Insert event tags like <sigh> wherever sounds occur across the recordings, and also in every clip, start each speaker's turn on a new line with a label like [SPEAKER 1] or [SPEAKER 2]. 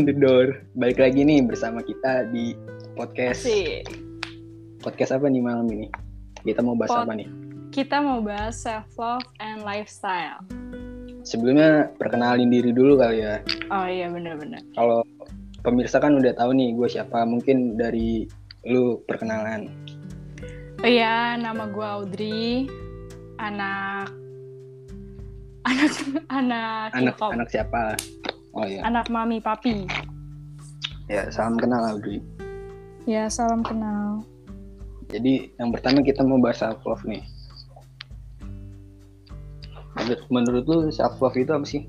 [SPEAKER 1] open <laughs> the door. Balik lagi nih bersama kita di podcast.
[SPEAKER 2] Sih.
[SPEAKER 1] Podcast apa nih malam ini? Kita mau bahas
[SPEAKER 2] Pod-
[SPEAKER 1] apa nih?
[SPEAKER 2] Kita mau bahas self love and lifestyle.
[SPEAKER 1] Sebelumnya perkenalin diri dulu kali ya.
[SPEAKER 2] Oh iya bener-bener.
[SPEAKER 1] Kalau pemirsa kan udah tahu nih gue siapa. Mungkin dari lu perkenalan.
[SPEAKER 2] Oh iya, nama gue Audrey. Anak anak anak
[SPEAKER 1] Anak anak siapa? Oh iya.
[SPEAKER 2] anak mami papi.
[SPEAKER 1] Ya salam kenal Audrey.
[SPEAKER 2] Ya salam kenal.
[SPEAKER 1] Jadi yang pertama kita mau bahas self love nih. Menurut, menurut lu self love itu apa sih?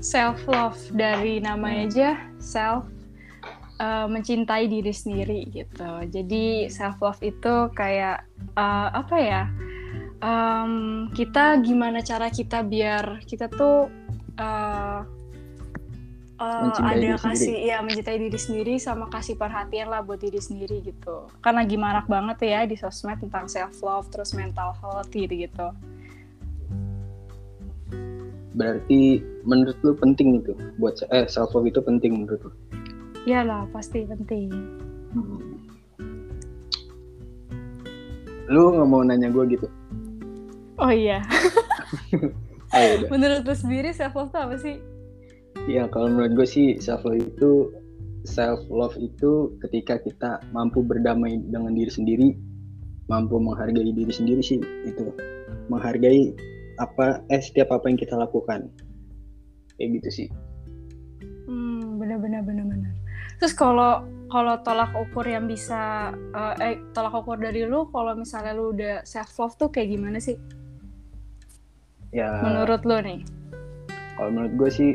[SPEAKER 2] Self love dari namanya aja self eh, mencintai diri sendiri gitu. Jadi self love itu kayak eh, apa ya? Em, kita gimana cara kita biar kita tuh eh,
[SPEAKER 1] Mencintai
[SPEAKER 2] ada
[SPEAKER 1] diri
[SPEAKER 2] kasih ya mencintai diri sendiri sama kasih perhatian lah buat diri sendiri gitu. Karena lagi marak banget ya di sosmed tentang self love terus mental health gitu gitu.
[SPEAKER 1] Berarti menurut lu penting itu buat eh self love itu penting menurut lu?
[SPEAKER 2] Iyalah pasti penting.
[SPEAKER 1] Lu nggak mau nanya gue gitu?
[SPEAKER 2] Oh iya.
[SPEAKER 1] Ayo <laughs> udah.
[SPEAKER 2] Menurut lu sendiri self love tuh apa sih?
[SPEAKER 1] Ya kalau menurut gue sih self love itu self love itu ketika kita mampu berdamai dengan diri sendiri, mampu menghargai diri sendiri sih itu menghargai apa eh setiap apa yang kita lakukan kayak gitu sih.
[SPEAKER 2] Hmm, benar-benar benar-benar. Terus kalau kalau tolak ukur yang bisa eh, eh tolak ukur dari lu kalau misalnya lu udah self love tuh kayak gimana sih
[SPEAKER 1] Ya
[SPEAKER 2] menurut lu nih?
[SPEAKER 1] kalau menurut gue sih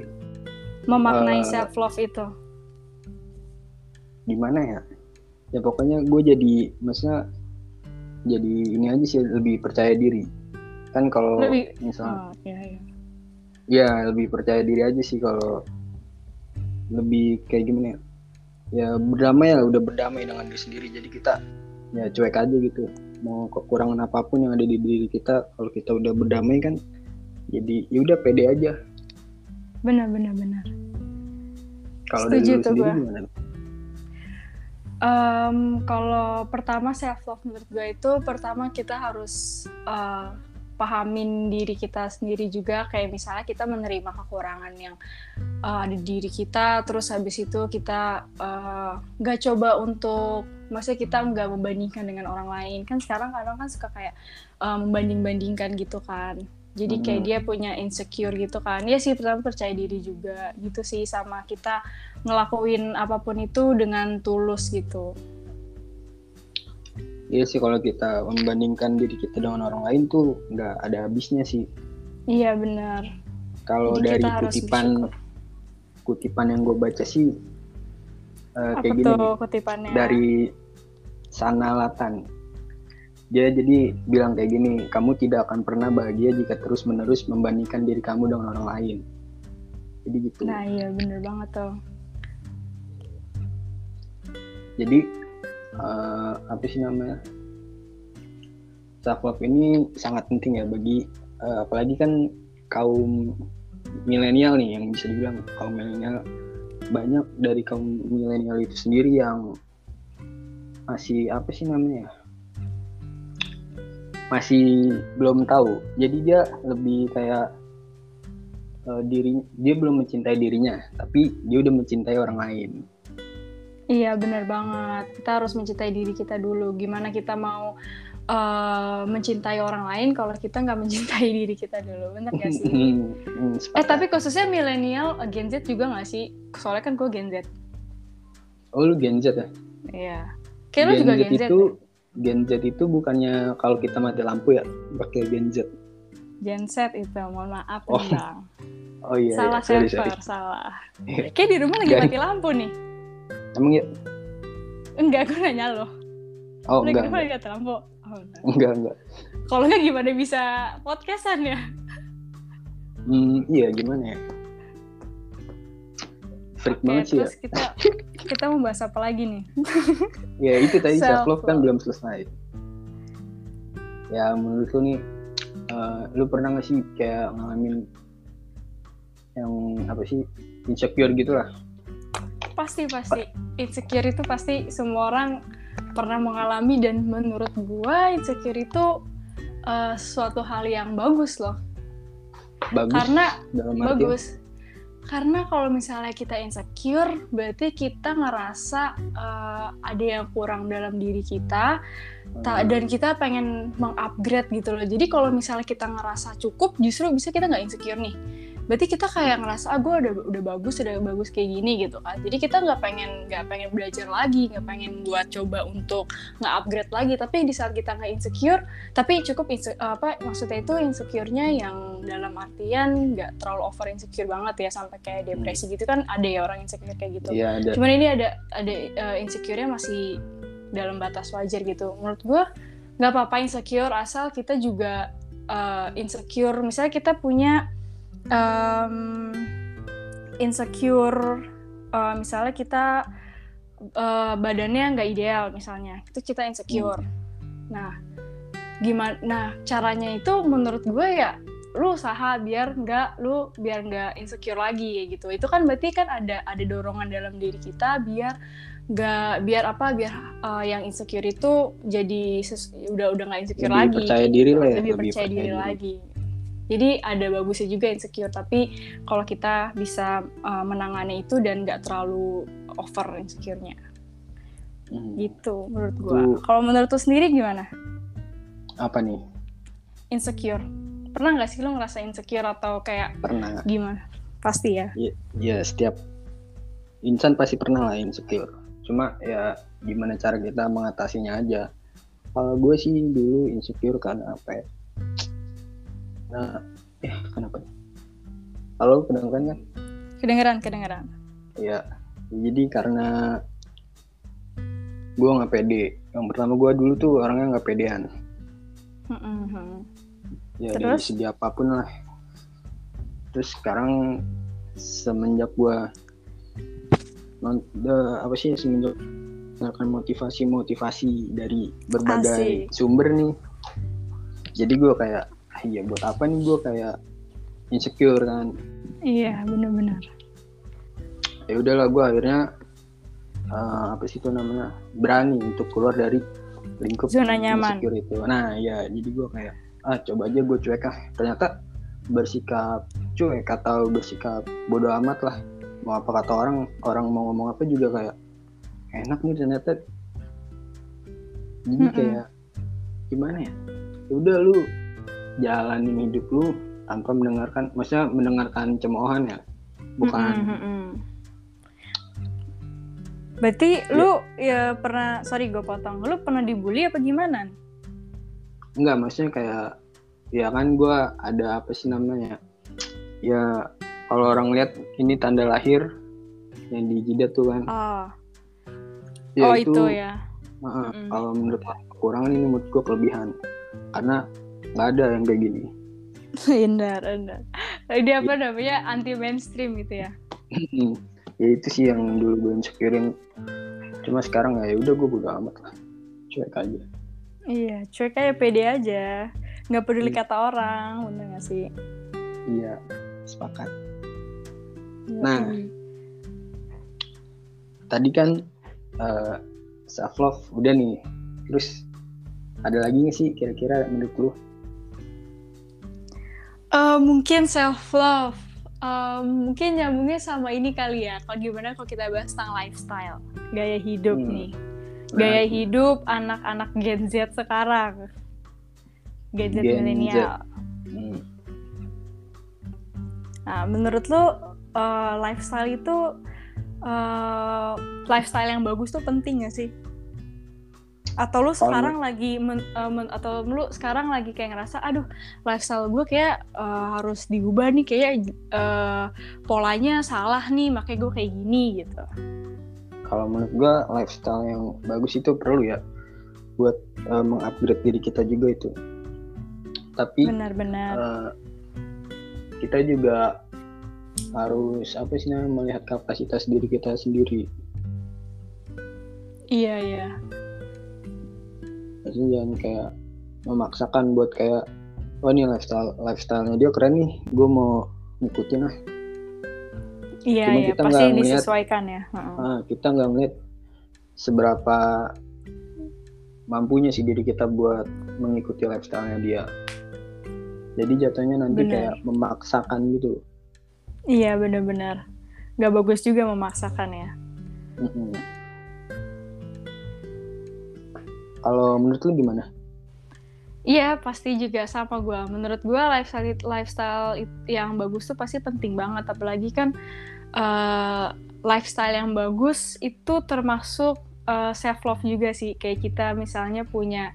[SPEAKER 2] Memaknai
[SPEAKER 1] Eh,
[SPEAKER 2] self love itu.
[SPEAKER 1] gimana ya? Ya pokoknya gue jadi maksudnya jadi ini aja sih lebih percaya diri. Kan kalau misalnya
[SPEAKER 2] Oh, iya iya.
[SPEAKER 1] ya lebih percaya diri aja sih kalau lebih kayak gimana ya ya berdamai lah udah berdamai dengan diri sendiri jadi kita ya cuek aja gitu mau kekurangan apa pun yang ada di diri kita kalau kita udah berdamai kan jadi ya udah pede aja
[SPEAKER 2] Benar benar benar.
[SPEAKER 1] kalau
[SPEAKER 2] Setuju tuh
[SPEAKER 1] gimana
[SPEAKER 2] Em, kalau pertama self love menurut gue itu pertama kita harus eh, pahamin diri kita sendiri juga. Kayak misalnya kita menerima kekurangan yang eh, ada di diri kita terus habis itu kita eh, nggak coba untuk maksudnya kita nggak membandingkan dengan orang lain. Kan sekarang kadang kan suka kayak eh, membanding-bandingkan gitu kan jadi kayak
[SPEAKER 1] Mhm.
[SPEAKER 2] dia punya insecure gitu kan. Ya sih pertama percaya diri juga gitu sih sama kita ngelakuin apa pun itu dengan tulus gitu.
[SPEAKER 1] Iya sih kalau kita membandingkan diri kita dengan orang lain tuh nggak ada habisnya sih.
[SPEAKER 2] Iya benar.
[SPEAKER 1] Kalau dari kutipan kutipan yang gue baca sih eh,
[SPEAKER 2] apa
[SPEAKER 1] kayak gini.
[SPEAKER 2] tuh kutipannya?
[SPEAKER 1] Dari Sanalatan. Dia jadi bilang kayak gini, kamu tidak akan pernah bahagia jika terus-menerus membandingkan diri kamu dengan orang lain. Jadi gitu.
[SPEAKER 2] nah iya bener banget tuh
[SPEAKER 1] Jadi eh, apa sih namanya? Self love ini sangat penting ya bagi eh, apalagi kan kaum milenial nih yang bisa dibilang kaum milenial banyak dari kaum milenial itu sendiri yang masih apa sih namanya ya? Masih belum tahu. Jadi dia lebih kayak eh, diri dia belum mencintai dirinya tapi dia udah mencintai orang lain.
[SPEAKER 2] Iya bener banget. Kita harus mencintai diri kita dulu. Gimana kita mau eh, mencintai orang lain kalau kita nggak mencintai diri kita dulu. Bener gak sih? <laughs>
[SPEAKER 1] Hmm,
[SPEAKER 2] eh
[SPEAKER 1] sepakat.
[SPEAKER 2] tapi khususnya milenial eh, Gen Z juga nggak sih? Soalnya kan gue Gen Z.
[SPEAKER 1] Oh lu Gen Z ya?
[SPEAKER 2] Iya. Kayak lu juga Gen Z
[SPEAKER 1] itu Gen Z itu bukannya kalau kita mati lampu ya pakai Gen Z?
[SPEAKER 2] Gen Z itu mohon maaf
[SPEAKER 1] Oh,
[SPEAKER 2] nih bang <laughs>
[SPEAKER 1] oh iya
[SPEAKER 2] salah
[SPEAKER 1] iya. sorry,
[SPEAKER 2] server
[SPEAKER 1] sorry.
[SPEAKER 2] salah.
[SPEAKER 1] Iya.
[SPEAKER 2] kayak di rumah lagi mati lampu nih.
[SPEAKER 1] Emang ya?
[SPEAKER 2] Enggak gue nanya lo.
[SPEAKER 1] Oh
[SPEAKER 2] Lu di
[SPEAKER 1] enggak
[SPEAKER 2] rumah
[SPEAKER 1] enggak.
[SPEAKER 2] lagi mati lampu. Oh, enggak.
[SPEAKER 1] enggak enggak.
[SPEAKER 2] Kalau nggak gimana bisa podcastan ya?
[SPEAKER 1] Hmm, iya gimana ya freak
[SPEAKER 2] Oke,
[SPEAKER 1] banget sih ya.
[SPEAKER 2] terus kita kita mau bahas apa lagi nih? <laughs>
[SPEAKER 1] ya itu tadi self love kan belum selesai. Ya menurut lu nih eh, lu pernah gak sih kayak ngalamin yang apa sih insecure gitu lah
[SPEAKER 2] pasti pasti. Insecure itu pasti semua orang pernah mengalami dan menurut gua insecure itu uh, suatu hal yang bagus loh.
[SPEAKER 1] Bagus
[SPEAKER 2] karena
[SPEAKER 1] dalam arti
[SPEAKER 2] bagus karena kalau misalnya kita insecure berarti kita ngerasa uh, ada yang kurang dalam diri kita ta-
[SPEAKER 1] Hmm.
[SPEAKER 2] dan kita pengen mengupgrade gitu loh jadi kalau misalnya kita ngerasa cukup justru bisa kita nggak insecure nih berarti kita kayak ngerasa ah gue udah udah bagus udah bagus kayak gini gitu kan. Jadi kita nggak pengen nggak pengen belajar lagi nggak pengen buat coba untuk nggak upgrade lagi. Tapi di saat kita nggak insecure tapi cukup inse- apa maksudnya itu insecure-nya yang dalam artian nggak terlalu over insecure banget ya sampai kayak depresi gitu kan ada ya orang insecure kayak gitu.
[SPEAKER 1] Iya ada.
[SPEAKER 2] cuman ini ada ada uh, insecure-nya masih dalam batas wajar gitu. Menurut gue nggak apa-apa insecure asal kita juga uh, insecure. Misalnya kita punya um, insecure uh, misalnya kita uh, badannya nggak ideal misalnya itu kita insecure. Nah gimana nah caranya itu menurut gue ya lu usaha biar nggak lu biar nggak insecure lagi gitu. Itu kan berarti kan ada ada dorongan dalam diri kita biar nggak biar apa biar uh, yang insecure itu jadi udah udah nggak insecure
[SPEAKER 1] Lebih
[SPEAKER 2] lagi
[SPEAKER 1] percaya diri lah ya.
[SPEAKER 2] lebih, percaya diri. lagi jadi ada bagusnya juga insecure tapi kalau kita bisa uh, menangani itu dan nggak terlalu over insecure-nya
[SPEAKER 1] Hmm.
[SPEAKER 2] gitu menurut gua kalau menurut lu sendiri gimana
[SPEAKER 1] Apa nih?
[SPEAKER 2] insecure pernah nggak sih lu ngerasa insecure atau kayak
[SPEAKER 1] Pernah.
[SPEAKER 2] gimana pasti ya
[SPEAKER 1] Ya setiap insan pasti pernah lah insecure. Cuma ya gimana cara kita mengatasinya aja. Kalau gue sih dulu insecure karena apa ya? Nah, eh kenapa? Halo, kedengeran kan?
[SPEAKER 2] kedengeran kedengeran
[SPEAKER 1] Ya, jadi karena gue nggak pede. Yang pertama gue dulu tuh orangnya nggak pedean.
[SPEAKER 2] Mm-mm.
[SPEAKER 1] Ya dari
[SPEAKER 2] Terus?
[SPEAKER 1] segi apa pun lah. Terus sekarang semenjak gue non, de- apa sih semenjak melakukan motivasi-motivasi dari berbagai
[SPEAKER 2] Asik.
[SPEAKER 1] sumber nih. Jadi gue kayak, iya buat apa nih gue kayak insecure kan.
[SPEAKER 2] iya benar-benar
[SPEAKER 1] ya udahlah gue akhirnya eh, apa sih itu namanya berani untuk keluar dari lingkup
[SPEAKER 2] Zona nyaman.
[SPEAKER 1] insecure itu nah ya jadi gue kayak ah coba aja gue cuek ah ternyata bersikap cuek atau bersikap bodoh amat lah mau apa kata orang orang mau ngomong apa juga kayak enak nih ternyata jadi
[SPEAKER 2] Mm-mm.
[SPEAKER 1] kayak gimana ya ya udah lu jalanin hidup lu tanpa mendengarkan maksudnya mendengarkan cemoohan ya bukan
[SPEAKER 2] Mm-mm, mm-mm. berarti lu ya pernah sorry gue potong lu pernah dibully apa gimana
[SPEAKER 1] Enggak, maksudnya kayak ya kan gua ada apa sih namanya? Ya kalau orang lihat ini tanda lahir yang di jidat tuh kan.
[SPEAKER 2] oh
[SPEAKER 1] Ya
[SPEAKER 2] oh itu, ya
[SPEAKER 1] Heeh,
[SPEAKER 2] Mm-mm.
[SPEAKER 1] Kalau menurut kekurangan ini menurut gua kelebihan. Karena nggak ada yang kayak gini. <laughs>
[SPEAKER 2] benar benar ini apa namanya anti mainstream gitu ya
[SPEAKER 1] ya itu sih yang dulu gue insecurein. Cuma sekarang ya udah gue bodo amat lah. Cuek aja.
[SPEAKER 2] iya cuek aja pede aja nggak peduli
[SPEAKER 1] Iya.
[SPEAKER 2] kata orang bener gak sih
[SPEAKER 1] Iya, sepakat. Nah.
[SPEAKER 2] Yoi.
[SPEAKER 1] Tadi kan self love udah nih. Terus ada lagi nggak sih kira-kira menurut lu?
[SPEAKER 2] Eh, mungkin self love mungkin nyambungnya sama ini kali ya kalau gimana kalau kita bahas tentang lifestyle gaya hidup
[SPEAKER 1] Hmm.
[SPEAKER 2] nih.
[SPEAKER 1] Nah,
[SPEAKER 2] gaya hidup anak-anak Gen Z sekarang. Gen Z milenial.
[SPEAKER 1] Hmm.
[SPEAKER 2] nah menurut lu eh, lifestyle itu eh, lifestyle yang bagus tuh penting gak sih atau lu sekarang lagi men- eh, men- atau lu sekarang lagi kayak ngerasa aduh lifestyle gue kayak eh, harus diubah nih kayak eh, polanya salah nih makanya gue kayak gini gitu.
[SPEAKER 1] Kalau menurut gua lifestyle yang bagus itu perlu ya buat eh, mengupgrade diri kita juga itu. Tapi
[SPEAKER 2] benar-benar
[SPEAKER 1] eh, kita juga harus apa sih namanya melihat kapasitas diri kita sendiri.
[SPEAKER 2] Iya iya
[SPEAKER 1] maksudnya jangan kayak memaksakan buat kayak wah ini lifestyle lifestylenya dia keren nih gue mau ngikutin ah
[SPEAKER 2] Iya,
[SPEAKER 1] Cuma
[SPEAKER 2] iya,
[SPEAKER 1] kita
[SPEAKER 2] pasti
[SPEAKER 1] nggak ngeliat-
[SPEAKER 2] disesuaikan ya.
[SPEAKER 1] Ah, kita nggak ngeliat seberapa mampunya sih diri kita buat mengikuti lifestyle-nya dia. Jadi jatuhnya nanti
[SPEAKER 2] Bener.
[SPEAKER 1] kayak memaksakan gitu.
[SPEAKER 2] Iya, benar-benar. Gak bagus juga memaksakan ya.
[SPEAKER 1] Mm-mm. Kalau menurut lu gimana?
[SPEAKER 2] Iya, pasti juga sama gue. Menurut gue lifestyle lifestyle yang bagus tuh pasti penting banget. Apalagi kan eh, lifestyle yang bagus itu termasuk self love juga sih. Kayak kita misalnya punya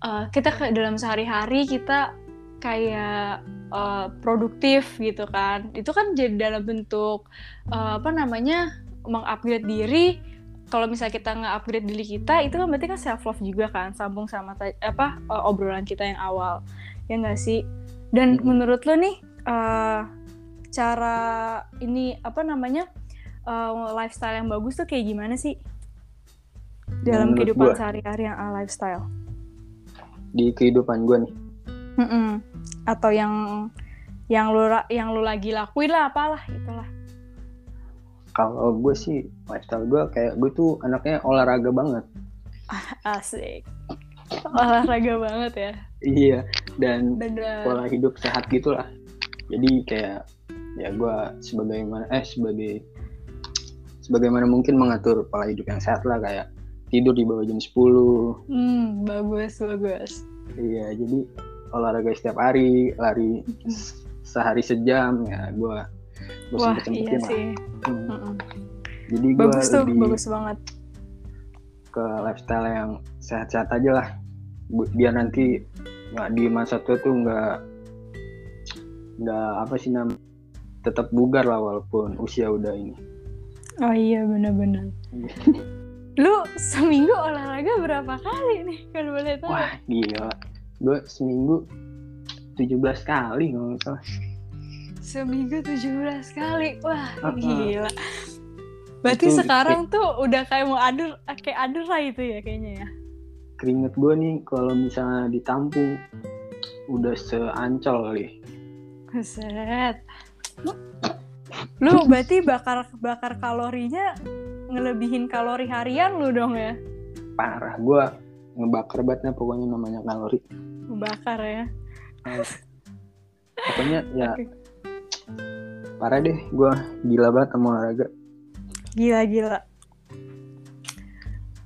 [SPEAKER 2] eh, kita ke dalam sehari-hari kita kayak eh, produktif gitu kan. Itu kan jadi dalam bentuk eh, apa namanya mengupgrade diri kalau misalnya kita nge-upgrade diri kita itu kan berarti kan self love juga kan sambung sama apa uh, obrolan kita yang awal. Ya nggak sih? Dan menurut lo nih uh, cara ini apa namanya uh, lifestyle yang bagus tuh kayak gimana sih? Dalam
[SPEAKER 1] Menurut
[SPEAKER 2] kehidupan sehari-hari yang uh, lifestyle.
[SPEAKER 1] Di kehidupan gue nih.
[SPEAKER 2] Mm-mm. atau yang yang lu yang lu lagi lakuin lah apalah itulah
[SPEAKER 1] Kalau gue sih lifestyle gue kayak gue tuh anaknya olahraga banget. <laughs>
[SPEAKER 2] asik olahraga banget ya
[SPEAKER 1] Iya. Dan
[SPEAKER 2] dan
[SPEAKER 1] pola hidup sehat gitulah. Jadi kayak ya gue sebagaimana eh sebagai sebagaimana mungkin mengatur pola hidup yang sehat lah kayak tidur di bawah jam 10
[SPEAKER 2] hmm bagus bagus
[SPEAKER 1] iya jadi olahraga setiap hari lari sehari sejam ya gue gue
[SPEAKER 2] wah iya
[SPEAKER 1] lah.
[SPEAKER 2] sih.
[SPEAKER 1] Hmm.
[SPEAKER 2] Mm-mm.
[SPEAKER 1] jadi gue
[SPEAKER 2] bagus tuh
[SPEAKER 1] lebih
[SPEAKER 2] bagus banget.
[SPEAKER 1] ke lifestyle yang sehat-sehat aja lah. Biar nanti nggak di masa tua tuh nggak nggak apa sih nam tetap bugar lah walaupun usia udah ini.
[SPEAKER 2] Oh iya benar-benar <laughs> lu seminggu olahraga berapa kali nih kalau boleh tahu?
[SPEAKER 1] Wah gila. Gue seminggu 17 kali kalau nggak salah
[SPEAKER 2] seminggu 17 kali wah
[SPEAKER 1] Uh-uh.
[SPEAKER 2] gila berarti
[SPEAKER 1] Itu-
[SPEAKER 2] sekarang tuh udah kayak mau adur kayak adur lah itu ya kayaknya ya
[SPEAKER 1] keringet gue nih kalau misalnya ditampung udah seancol kali
[SPEAKER 2] Buset. Lu berarti bakar bakar kalorinya ngelebihin kalori harian lu dong ya.
[SPEAKER 1] parah gue ngebakar banget pokoknya namanya kalori
[SPEAKER 2] Bakar ya.
[SPEAKER 1] pokoknya ya
[SPEAKER 2] Oke.
[SPEAKER 1] Parah deh gue gila banget sama olahraga
[SPEAKER 2] Gila-gila.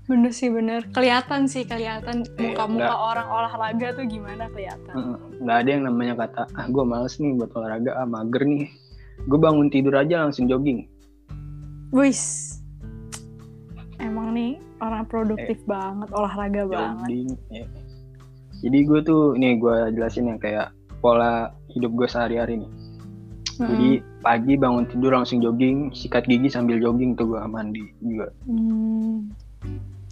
[SPEAKER 2] Bener sih bener. Kelihatan sih kelihatan
[SPEAKER 1] Eh,
[SPEAKER 2] muka-muka
[SPEAKER 1] enggak.
[SPEAKER 2] orang olahraga tuh gimana kelihatan.
[SPEAKER 1] Heeh. nggak ada yang namanya kata ah gue males nih buat olahraga ah mager nih gue bangun tidur aja langsung jogging
[SPEAKER 2] Wis. Emang nih orang produktif banget, olahraga banget.
[SPEAKER 1] jogging ya. jadi gue tuh nih gue jelasin yang kayak pola hidup gue sehari-hari nih jadi pagi bangun tidur langsung jogging sikat gigi sambil jogging tuh gue mandi juga
[SPEAKER 2] Hmm.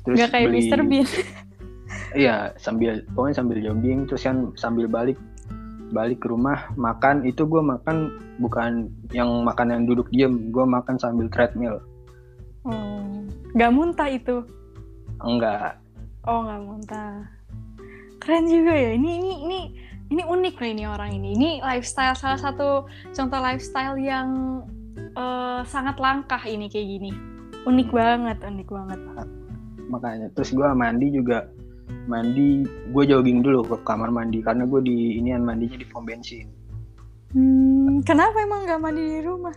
[SPEAKER 1] terus
[SPEAKER 2] Nggak kayak
[SPEAKER 1] beli
[SPEAKER 2] Mr. Bean. <laughs>
[SPEAKER 1] iya sambil pokoknya sambil jogging terus kan sambil balik balik ke rumah makan itu gue makan bukan yang makan yang duduk diem gue makan sambil treadmill
[SPEAKER 2] Oh. Gak muntah itu.
[SPEAKER 1] enggak
[SPEAKER 2] Oh nggak muntah. Keren juga ya. Ini ini ini ini unik loh ini orang ini. Ini lifestyle salah satu contoh lifestyle yang eh, sangat langkah ini kayak gini. Unik banget, unik banget.
[SPEAKER 1] makanya terus gue mandi juga mandi gue jogging dulu ke kamar mandi karena gue di inian mandinya di pom bensin
[SPEAKER 2] Hmm, kenapa emang nggak mandi di rumah?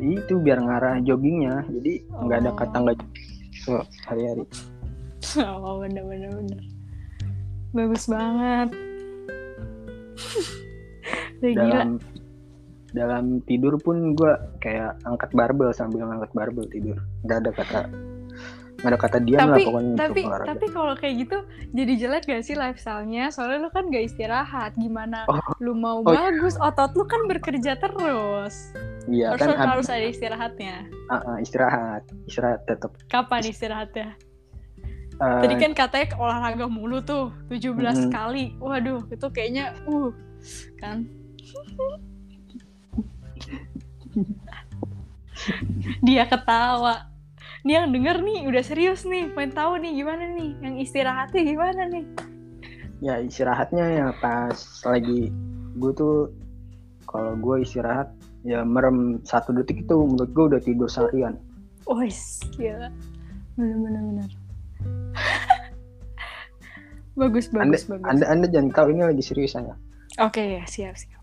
[SPEAKER 1] itu biar ngarah joggingnya jadi nggak ada
[SPEAKER 2] Oh.
[SPEAKER 1] kata nggak so, hari-hari <laughs>
[SPEAKER 2] Oh bener bener bener. Bagus banget. Udah gila.
[SPEAKER 1] dalam dalam tidur pun gue kayak angkat barbel sambil angkat barbel tidur. Nggak ada kata nggak ada kata diam lah
[SPEAKER 2] tapi
[SPEAKER 1] pokoknya
[SPEAKER 2] tapi
[SPEAKER 1] untuk
[SPEAKER 2] tapi kalau kayak gitu jadi jelek gak sih lifestyle-nya? Soalnya lu kan gak istirahat. Gimana
[SPEAKER 1] Oh.
[SPEAKER 2] lu mau
[SPEAKER 1] Oh, iya.
[SPEAKER 2] bagus? Otot lu kan bekerja terus.
[SPEAKER 1] Iya kan
[SPEAKER 2] harus ada istirahatnya.
[SPEAKER 1] Ah, ah, istirahat. Istirahat tetap
[SPEAKER 2] kapan istirahatnya
[SPEAKER 1] Eh,
[SPEAKER 2] tadi kan katanya olahraga mulu tuh 17
[SPEAKER 1] Mhm.
[SPEAKER 2] kali. Waduh itu kayaknya uh kan. Dia ketawa. Nih yang denger nih udah serius nih pengen tahu nih gimana nih? Yang istirahatnya gimana nih?
[SPEAKER 1] Ya istirahatnya ya pas lagi gue tuh kalau gue istirahat ya merem satu detik itu menurut gue udah tidur seharian.
[SPEAKER 2] Wih, gila. Bener-bener bener. bagus,
[SPEAKER 1] anda,
[SPEAKER 2] bagus, bagus.
[SPEAKER 1] anda anda jangan tahu ini lagi seriusan ya
[SPEAKER 2] Oke ya, siap, siap.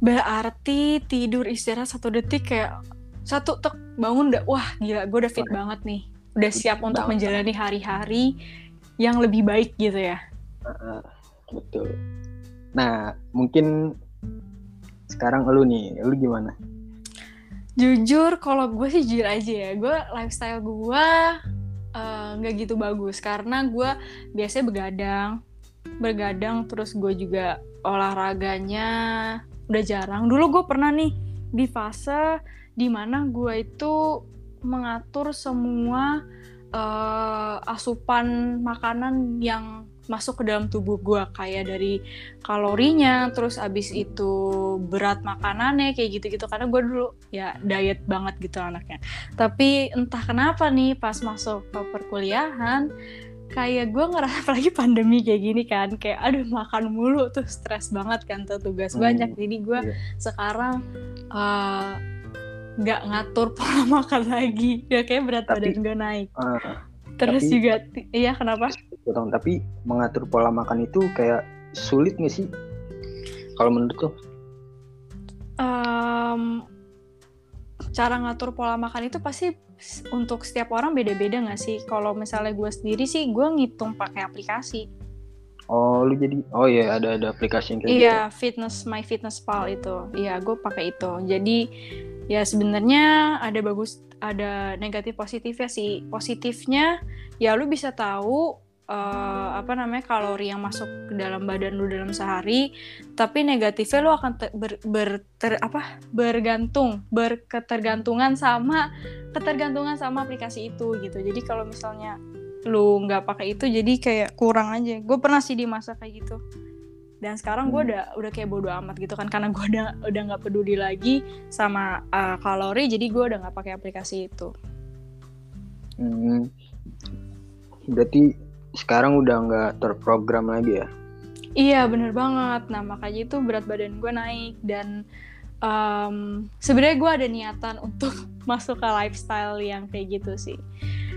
[SPEAKER 2] Berarti tidur istirahat satu detik kayak satu tek bangun udah wah gila gue udah fit
[SPEAKER 1] Wah.
[SPEAKER 2] banget nih udah siap untuk
[SPEAKER 1] banget.
[SPEAKER 2] menjalani hari-hari yang lebih baik gitu ya
[SPEAKER 1] Heeh, betul nah mungkin sekarang lu nih lu gimana
[SPEAKER 2] Jujur, kalau gue sih jujur aja ya, gue lifestyle gue eh, nggak gitu bagus karena gue biasanya begadang, begadang terus gue juga olahraganya udah jarang. Dulu gue pernah nih di fase di mana gue itu mengatur semua eh, asupan makanan yang masuk ke dalam tubuh gue kayak dari kalorinya terus abis itu berat makanannya kayak gitu-gitu. Karena gue dulu ya diet banget gitu anaknya. Tapi entah kenapa nih pas masuk ke perkuliahan kayak gue ngerasa <laughs> apalagi pandemi kayak gini kan kayak aduh makan mulu. Tuh stres banget kan tuh tugas
[SPEAKER 1] Hmm,
[SPEAKER 2] banyak. Jadi gue
[SPEAKER 1] iya.
[SPEAKER 2] sekarang eh, nggak ngatur pola <laughs> makan lagi. Ya kayak berat
[SPEAKER 1] Tapi-
[SPEAKER 2] badan gue naik.
[SPEAKER 1] Ah,
[SPEAKER 2] terus
[SPEAKER 1] tapi-
[SPEAKER 2] juga iya kenapa
[SPEAKER 1] potong. tapi mengatur pola makan itu kayak sulit nggak sih kalau menurut lu
[SPEAKER 2] Em, cara ngatur pola makan itu pasti untuk setiap orang beda-beda nggak sih? Kalau misalnya gue sendiri sih gue ngitung pakai aplikasi.
[SPEAKER 1] oh lu jadi oh iya ada ada aplikasi yang kayak
[SPEAKER 2] Iya, fitness my fitness pal itu. Iya, gue pakai itu. Jadi ya sebenarnya ada bagus, ada negatif positifnya sih. Positifnya ya lu bisa tahu eh, apa namanya kalori yang masuk ke dalam badan lu dalam sehari. Tapi negatifnya lu akan te- ber, ber- ter- apa bergantung, berketergantungan sama ketergantungan sama aplikasi itu gitu. Jadi kalau misalnya lu nggak pakai itu jadi kayak kurang aja. Gue pernah sih di masa kayak gitu dan sekarang gue
[SPEAKER 1] Hmm.
[SPEAKER 2] udah udah kayak bodo amat gitu kan karena gue udah udah nggak peduli lagi sama uh, kalori jadi gue udah nggak pakai aplikasi itu
[SPEAKER 1] Hmm, berarti sekarang udah nggak terprogram lagi ya?
[SPEAKER 2] Iya bener banget. Nah makanya itu berat badan gue naik dan um, sebenarnya gue ada niatan untuk <laughs> masuk ke lifestyle yang kayak gitu sih.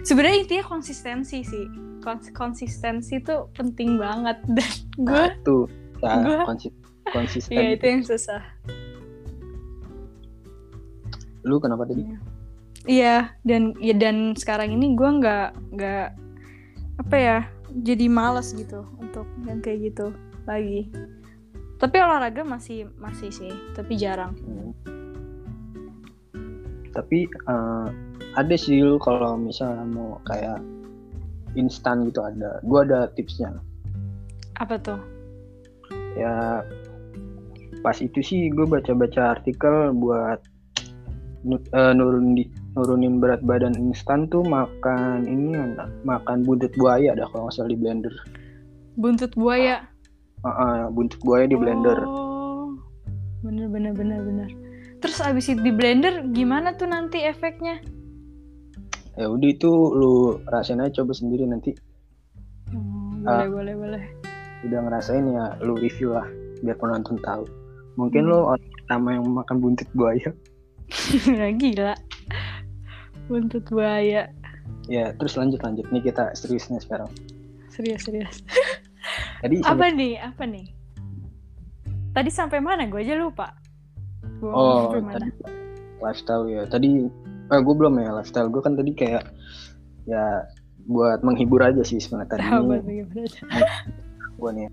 [SPEAKER 2] Sebenarnya intinya konsistensi sih. Kons- konsistensi tuh penting banget. <laughs> Dan gue
[SPEAKER 1] Nah, tuh ya,
[SPEAKER 2] gua-
[SPEAKER 1] konsi- konsisten
[SPEAKER 2] ya itu yang susah.
[SPEAKER 1] Lu kenapa tadi?
[SPEAKER 2] Iya, dan ya dan sekarang ini gue nggak nggak apa ya, jadi malas gitu untuk yang kayak gitu lagi. Tapi olahraga masih masih sih, tapi jarang.
[SPEAKER 1] Hmm. tapi eh, ada sih lu kalau misalnya mau kayak instan gitu ada gua ada tipsnya
[SPEAKER 2] Apa tuh?
[SPEAKER 1] ya pas itu sih gue baca-baca artikel buat nu- eh, nurun di, nurunin berat badan instan tuh makan ini makan buntut buaya dah kalau nggak salah di blender
[SPEAKER 2] Buntut buaya.
[SPEAKER 1] Ah, ah, buntut buaya di blender
[SPEAKER 2] Oh, bener bener bener bener. Terus abis itu di blender gimana tuh nanti efeknya?
[SPEAKER 1] ya udah itu lu rasain aja coba sendiri nanti
[SPEAKER 2] Hmm,
[SPEAKER 1] Ah.
[SPEAKER 2] boleh boleh boleh.
[SPEAKER 1] udah ngerasain ya lu review lah biar penonton tahu mungkin
[SPEAKER 2] Hmm.
[SPEAKER 1] lu orang pertama yang makan buntut buaya <laughs>
[SPEAKER 2] Gila. Buntut buaya.
[SPEAKER 1] ya terus lanjut lanjut. Nih kita seriusnya sekarang.
[SPEAKER 2] Serius serius. <laughs>
[SPEAKER 1] tadi
[SPEAKER 2] apa nih? Apa nih? Tadi sampai mana? Gue aja lupa. Gua
[SPEAKER 1] oh
[SPEAKER 2] sampai
[SPEAKER 1] tadi lifestyle ya. Tadi eh gue belum ya lifestyle. Gue kan tadi kayak ya buat menghibur aja sih sebenarnya. Tadi
[SPEAKER 2] buat
[SPEAKER 1] gue nih